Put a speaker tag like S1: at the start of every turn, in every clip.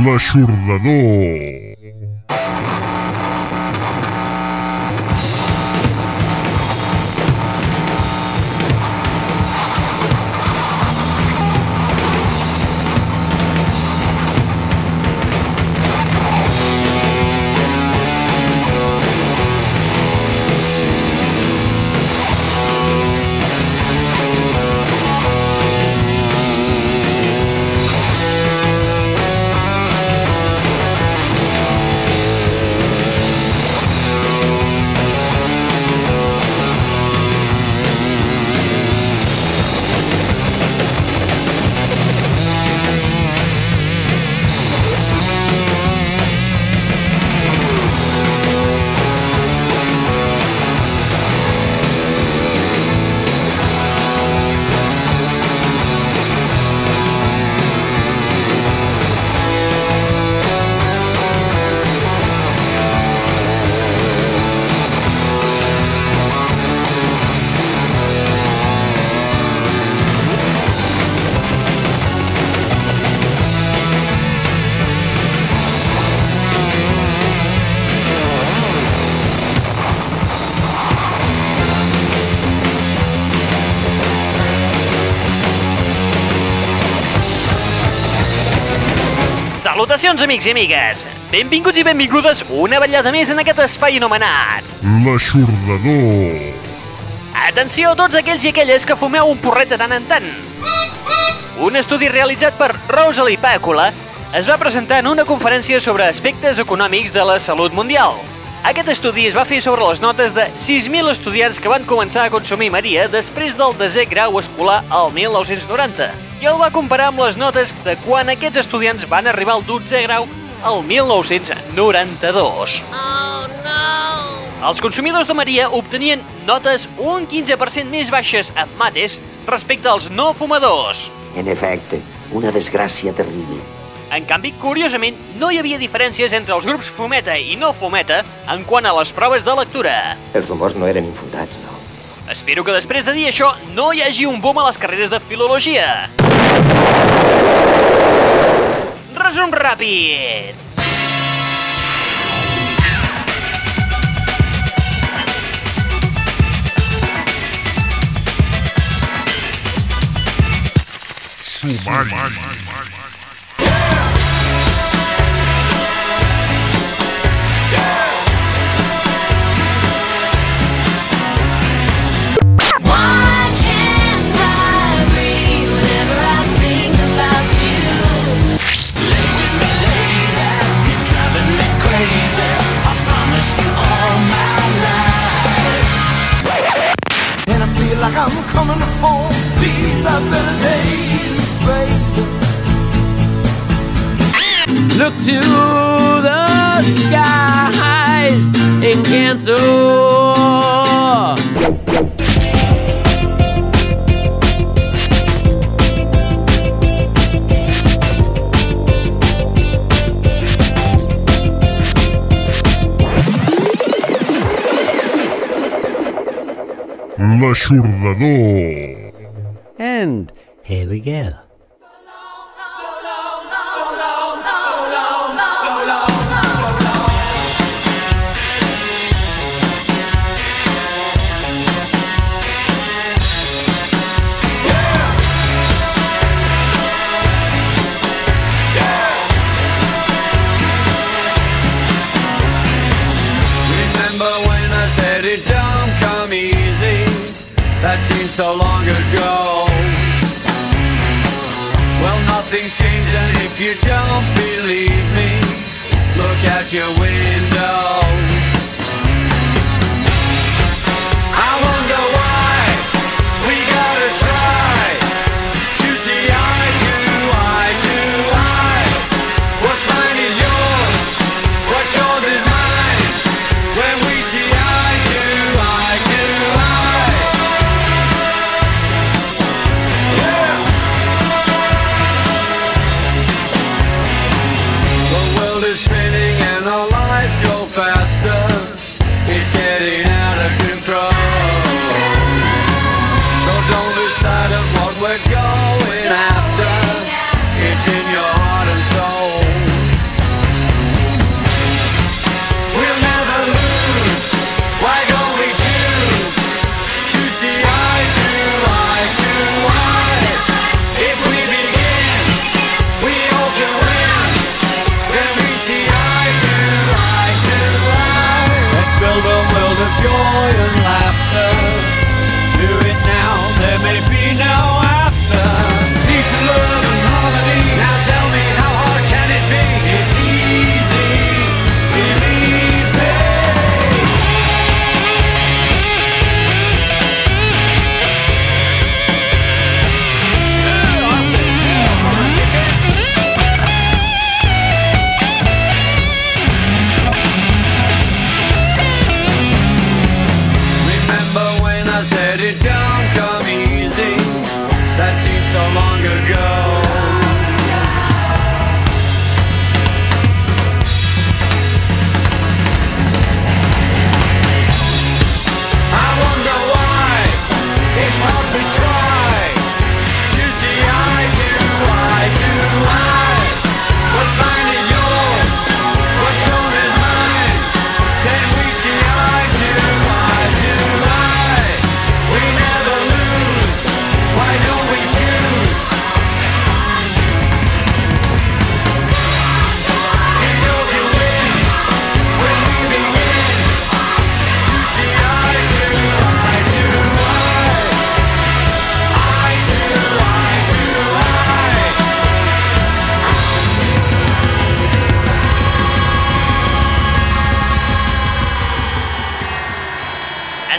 S1: L'aixordador.
S2: Salutacions, amics i amigues! Benvinguts i benvingudes una vetllada més en aquest espai anomenat.
S1: L'aixordador.
S2: Atenció a tots aquells i aquelles que fumeu un porret de tant en tant. Un estudi realitzat per Rosalie Pàcula es va presentar en una conferència sobre aspectes econòmics de la salut mundial. Aquest estudi es va fer sobre les notes de 6.000 estudiants que van començar a consumir Maria després del desè grau escolar al 1990 i el va comparar amb les notes de quan aquests estudiants van arribar al 12è grau al 1992.
S3: Oh no!
S2: Els consumidors de Maria obtenien notes un 15% més baixes en mates respecte als no fumadors.
S4: En efecte, una desgràcia terrible.
S2: En canvi, curiosament, no hi havia diferències entre els grups fumeta i no fumeta en quant a les proves de lectura.
S4: Els rumors no eren infundats, no.
S2: Espero que després de dir això no hi hagi un boom a les carreres de filologia. Resum
S3: Rapid. Sumario.
S5: And
S6: here we go.
S5: So long ago. Well, nothing's changed, and if you don't believe me, look out your window.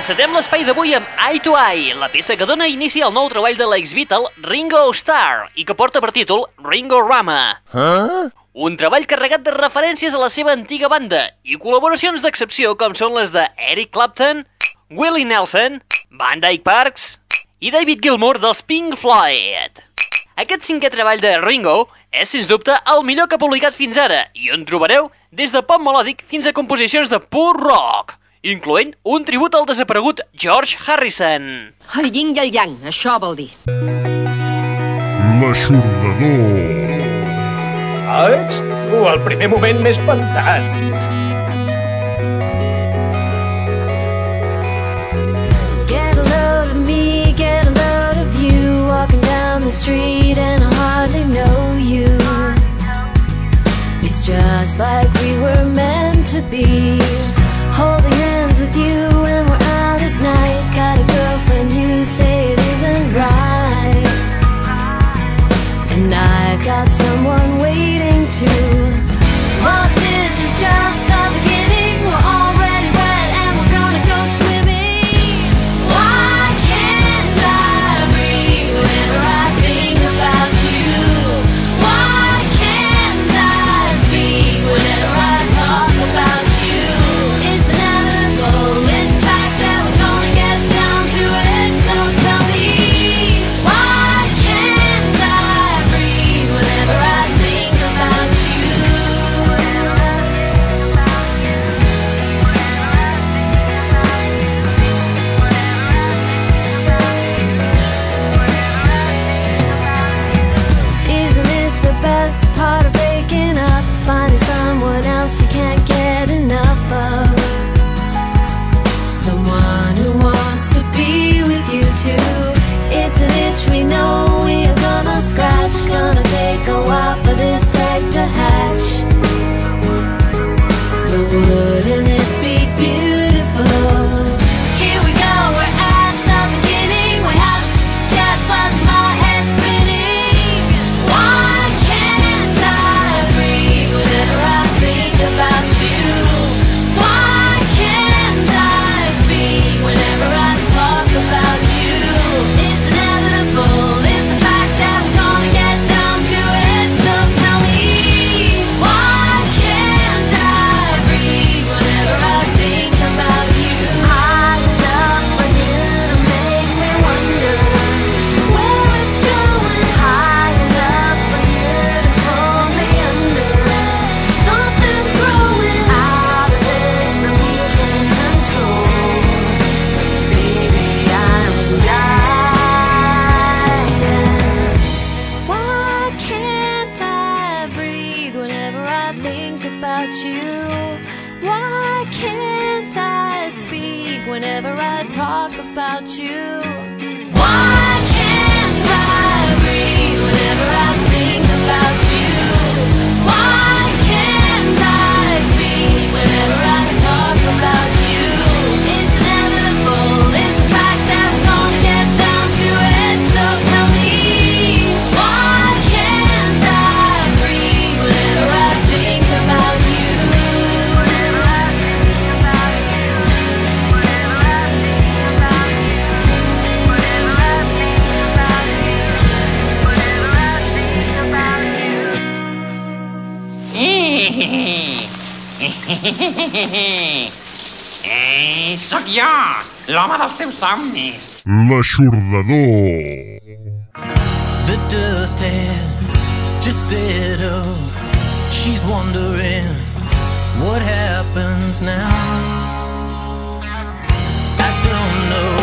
S2: Encetem l'espai d'avui amb Eye to Eye, la peça que dona inici al nou treball de l'ex-Beatle Ringo Starr i que porta per títol Ringo Rama. Huh? Un treball carregat de referències a la seva antiga banda i col·laboracions d'excepció com són les de Eric Clapton, Willie Nelson, Van Dyke Parks i David Gilmour dels Pink Floyd. Aquest cinquè treball de Ringo és, sens dubte, el millor que ha publicat fins ara i on trobareu des de pop melòdic fins a composicions de pur rock incloent un tribut al desaparegut George Harrison.
S7: El yin i el yang, això vol dir.
S1: L'aixordador.
S8: Ah, ets tu, el primer moment més espantat.
S3: Get of me, get of you Walking down the street and I hardly know you It's just like we were meant to be Holding hands
S9: Sóc jo, l'home dels teus somnis.
S1: L'aixordador.
S10: The dust had just settled. She's wondering what happens now. I don't know.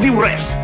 S10: of the
S2: rest.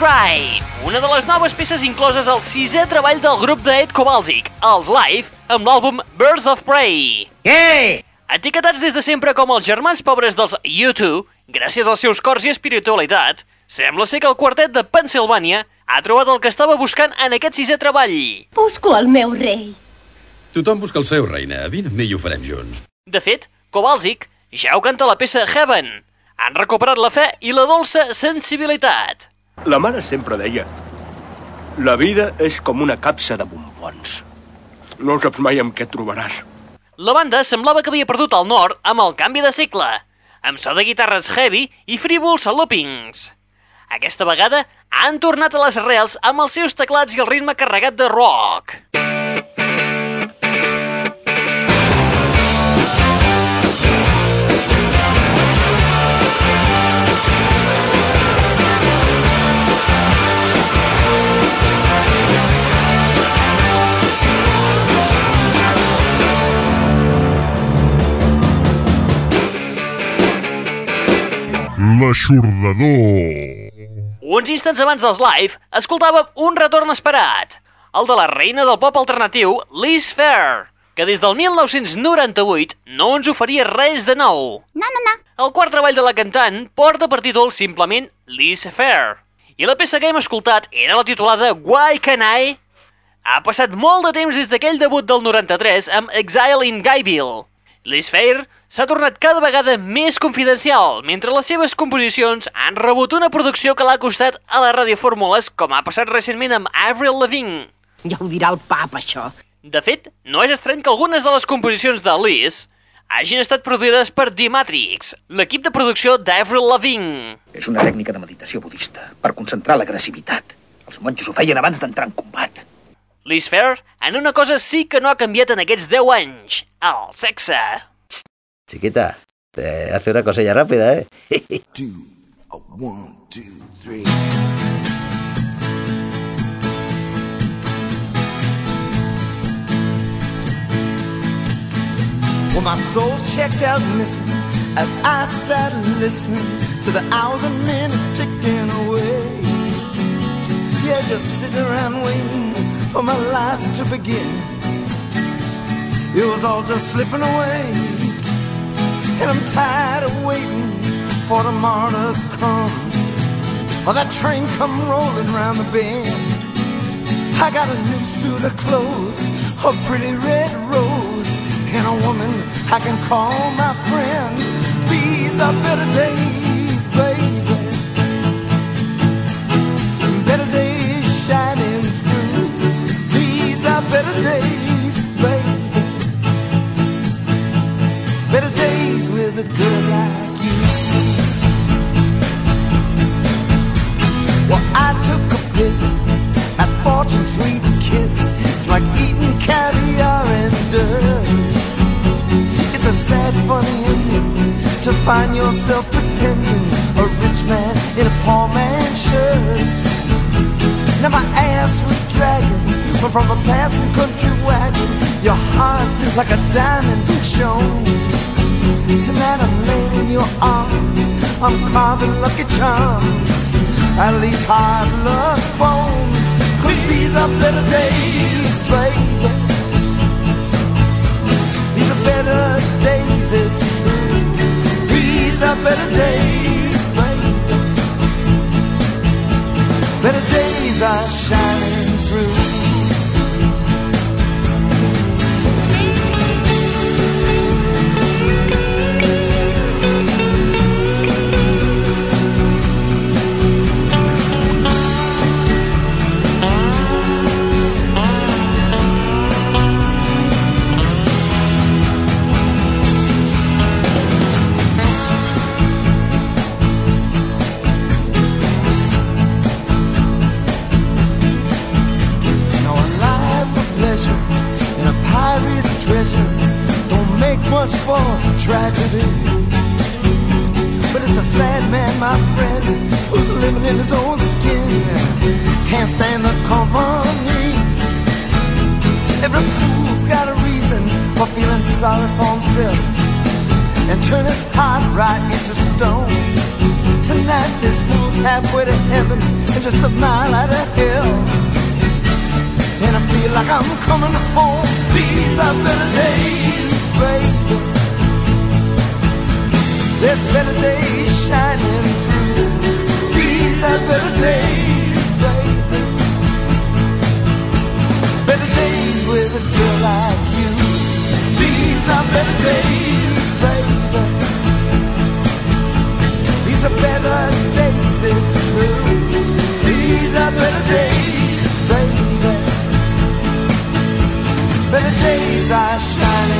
S2: Drive, una de les noves peces incloses al sisè treball del grup de Ed Kowalczyk, els Live, amb l'àlbum Birds of Prey.
S11: Què?
S2: Etiquetats des de sempre com els germans pobres dels U2, gràcies als seus cors i espiritualitat, sembla ser que el quartet de Pennsylvania ha trobat el que estava buscant en aquest sisè treball.
S12: Busco el meu rei.
S13: Tothom busca el seu, reina. Vine amb mi i ho farem junts.
S2: De fet, Kowalczyk ja ho canta a la peça Heaven. Han recuperat la fe i la dolça sensibilitat.
S8: La mare sempre deia la vida és com una capsa de bombons. No saps mai amb què et trobaràs.
S2: La banda semblava que havia perdut el nord amb el canvi de cicle, amb so de guitarres heavy i frívols loopings. Aquesta vegada han tornat a les arrels amb els seus teclats i el ritme carregat de rock.
S14: L'aixordador.
S2: Uns instants abans dels live, escoltàvem un retorn esperat, el de la reina del pop alternatiu, Liz Fair, que des del 1998 no ens oferia res de nou.
S15: No, no, no.
S2: El quart treball de la cantant porta per títol simplement Liz Fair, i la peça que hem escoltat era la titulada Why Can I? Ha passat molt de temps des d'aquell debut del 93 amb Exile in Guyville. Liz Fair s'ha tornat cada vegada més confidencial, mentre les seves composicions han rebut una producció que l'ha costat a la radiofórmules, com ha passat recentment amb Avril Lavigne.
S7: Ja ho dirà el pap, això.
S2: De fet, no és estrany que algunes de les composicions de Liz hagin estat produïdes per The Matrix, l'equip de producció d'Avril Lavigne.
S16: És una tècnica de meditació budista per concentrar l'agressivitat. Els monjos ho feien abans d'entrar en combat.
S2: Liz Fair, en una cosa sí que no ha canviat en aquests 10 anys, el sexe.
S6: Chiquita, te hace una cosilla rápida, ¿eh?
S17: One, two, three. Well, my soul checked out missing as I sat listening to the hours and minutes ticking away. Yeah, just sitting around waiting for my life to begin. It was all just slipping away, and I'm tired of waiting for tomorrow to come. Or that train come rolling round the bend. I got a new suit of clothes, a pretty red rose, and a woman I can call my friend. These are better days, better days, baby. Better days with a girl like you. Well, I took a piss at Fortune's sweet kiss. It's like eating caviar and dirt. It's a sad, funny ending to find yourself pretending a rich man in a poor man's shirt. Dragging from a passing country wagon. Your heart like a diamond shone. Tonight I'm laying in your arms. I'm carving lucky charms. At least hard luck bones. Cause these are better days, baby. These are better days, it's true. These are better days, baby. Better days are shining through. Much for tragedy. But it's a sad man, my friend, who's living in his own skin. Can't stand the company. Every fool's got a reason for feeling sorry for himself and turn his heart right into stone. Tonight, this fool's halfway to heaven and just a mile out of hell. And I feel like I'm coming home. These are better days, baby. There's better days shining through. These are better days, baby. Better days with a girl like you. These are better days, baby. These are better days, it's true. These are better days, baby. Better days are shining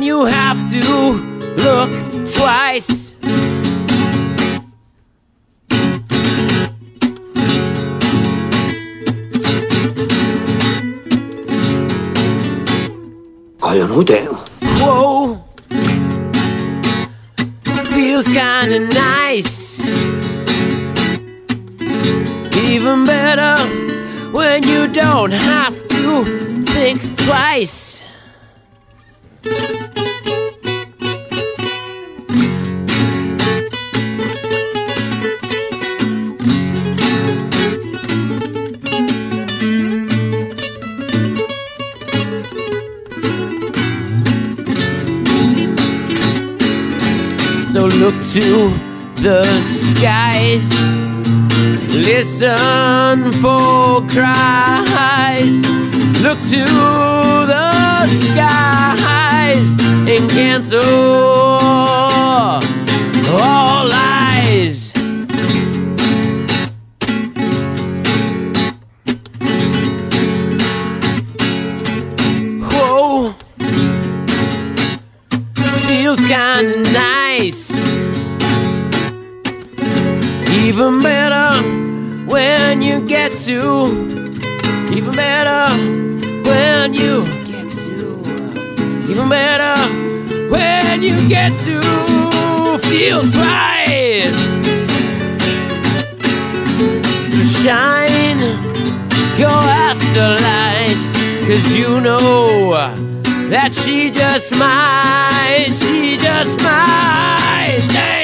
S6: When you have to look twice.
S18: Eh?
S6: Whoa, feels kinda nice.
S19: Even better when you don't have to think twice. So look to the skies, listen for cries. Look to the skies and cancel Feels right. To shine your afterlight. Cause you know that she just might. She just might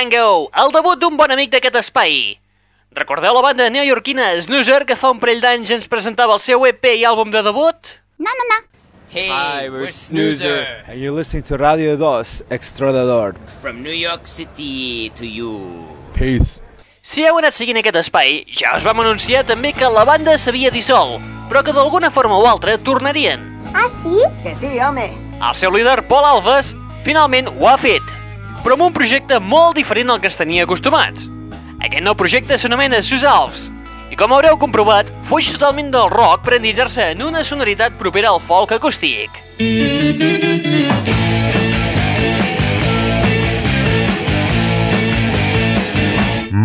S19: Tango,
S2: el debut d'un bon amic d'aquest espai. Recordeu la banda neoyorquina Snoozer que fa un parell d'anys ens presentava el seu EP i àlbum de debut?
S15: No, no, no.
S2: Hey,
S20: Hi, we're Snoozer. And you're listening to Radio 2, Extradador.
S9: From New York City to you.
S20: Peace.
S2: Si heu anat seguint aquest espai, ja us vam anunciar també que la banda s'havia dissolt, però que d'alguna forma o altra tornarien.
S15: Ah, sí?
S7: Que sí, home.
S2: El seu líder, Paul Alves, finalment ho ha fet, però amb un projecte molt diferent al que es tenia acostumats. Aquest nou projecte s'anomena Susalves, i com haureu comprovat, fuig totalment del rock per endinsar-se en una sonoritat propera al folk acústic.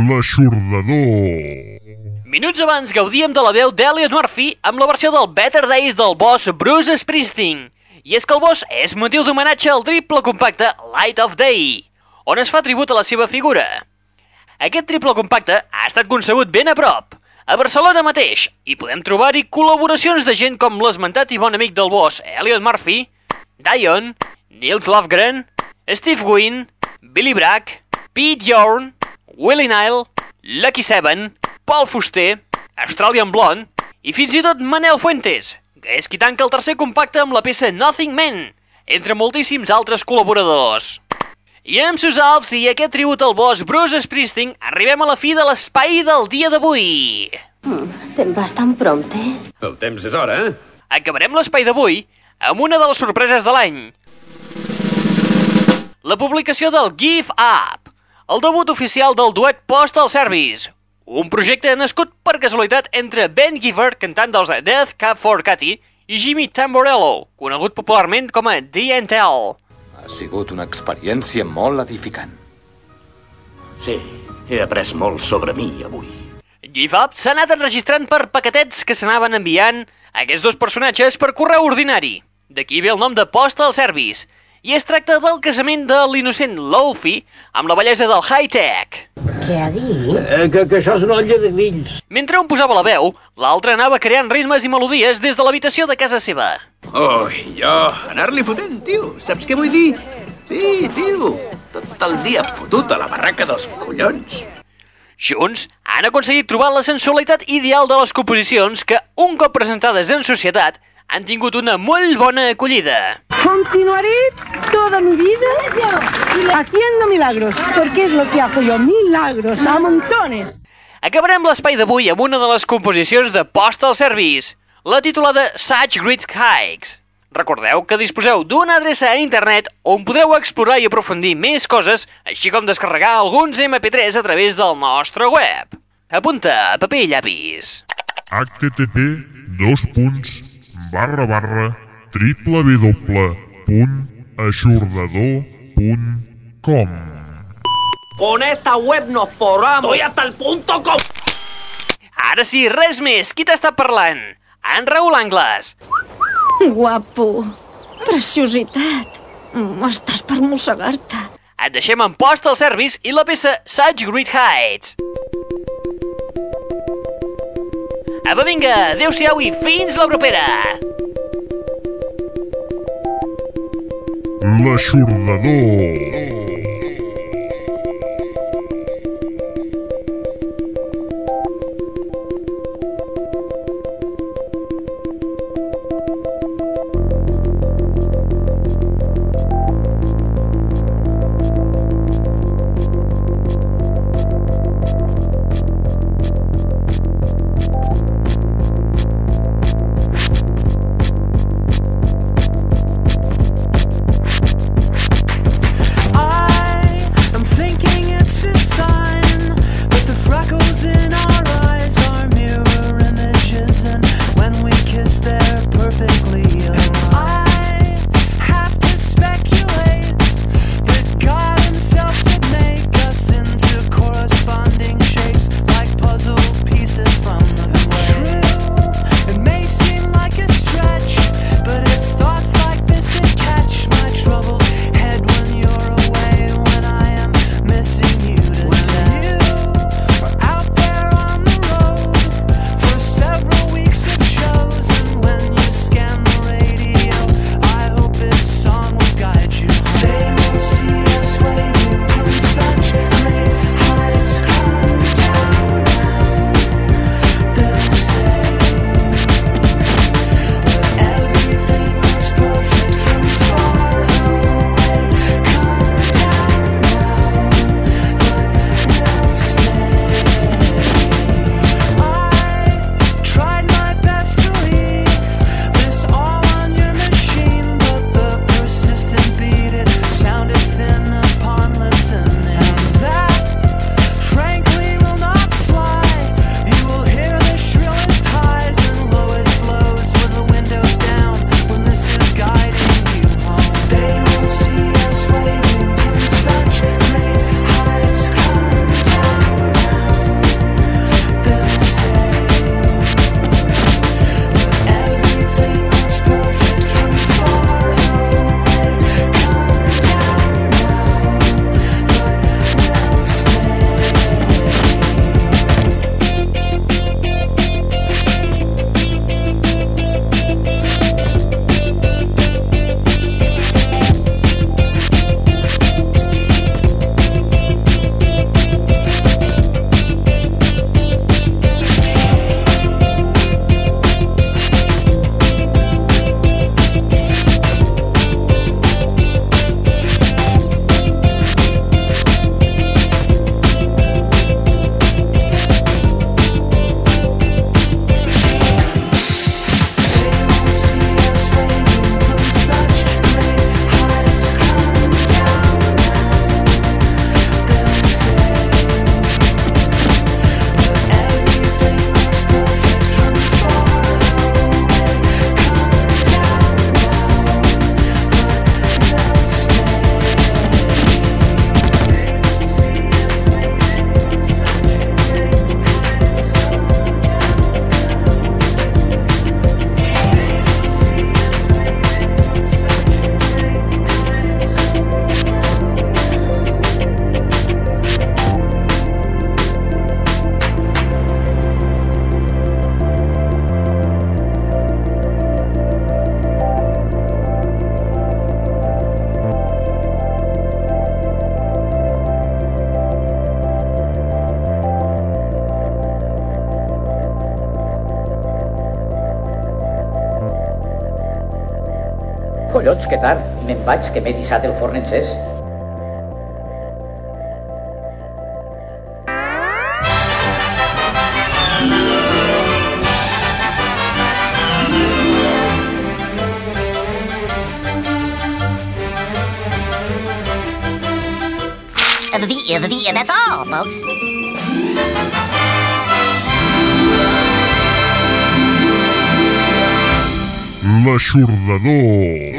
S1: L'aixordador.
S2: Minuts abans gaudíem de la veu d'Elliot Murphy amb la versió del Better Days del boss Bruce Springsteen. I és que el boss és motiu d'homenatge al triple compacte Light of Day, on es fa tribut a la seva figura. Aquest triple compacte ha estat concebut ben a prop, a Barcelona mateix, i podem trobar-hi col·laboracions de gent com l'esmentat i bon amic del boss Elliot Murphy, Dion, Nils Lofgren, Steve Wynn, Billy Bragg, Pete Yorn, Willie Nile, Lucky Seven, Paul Fuster, Australian Blonde i fins i tot Manel Fuentes, és qui tanca el tercer compacte amb la peça Nothing Man, entre moltíssims altres col·laboradors. I amb sus alps i aquest tribut al boss Bruce Springsteen arribem a la fi de l'espai del dia d'avui.
S12: Te'n vas tan prompte?
S13: El temps és hora, eh?
S2: Acabarem l'espai d'avui amb una de les sorpreses de l'any. La publicació del Give Up, el debut oficial del duet Postal Service, un projecte nascut per casualitat entre Ben Giver, cantant dels Death Cab for Cutie, i Jimmy Tamborello, conegut popularment com a D&L.
S21: Ha sigut una experiència molt edificant.
S22: Sí, he après molt sobre mi avui.
S2: Give Up s'ha anat enregistrant per paquetets que s'anaven enviant aquests dos personatges per correu ordinari. D'aquí ve el nom de Postal Service, i es tracta del casament de l'innocent Lofi amb la bellesa del high-tech.
S12: Què ha dit?
S16: Eh, que, que això és una olla de grills.
S2: Mentre un posava la veu, l'altre anava creant ritmes i melodies des de l'habitació de casa seva.
S23: Ui, jo, anar-li fotent, tio. Saps què vull dir? Sí, tio. Tot el dia fotut a la barraca dels collons.
S2: Junts han aconseguit trobar la sensualitat ideal de les composicions que, un cop presentades en societat, han tingut una molt bona acollida.
S24: Continuaré toda mi vida haciendo milagros, porque es lo que hago yo, milagros a montones.
S2: Acabarem l'espai d'avui amb una de les composicions de Postal Service, la titulada Such Great Hikes. Recordeu que disposeu d'una adreça a internet on podreu explorar i aprofundir més coses, així com descarregar alguns MP3 a través del nostre web. Apunta, a paper i llapis.
S1: http dos punts barra barra www.ajornador.com
S15: Con esta web nos forramos. Estoy hasta el punto com.
S2: Ara sí, res més. Qui t'està parlant? En Raül Angles.
S24: Guapo. Preciositat. M'estàs per mossegar-te.
S2: Et deixem en post el service i la peça Such Great Heights. Apa, vinga, adeu-siau i fins la propera!
S1: L'aixordador!
S18: Collons, que tard. Me'n vaig, que m'he dissat el forn encès.
S25: The, the, the, that's all, folks.
S14: L'Aixordador.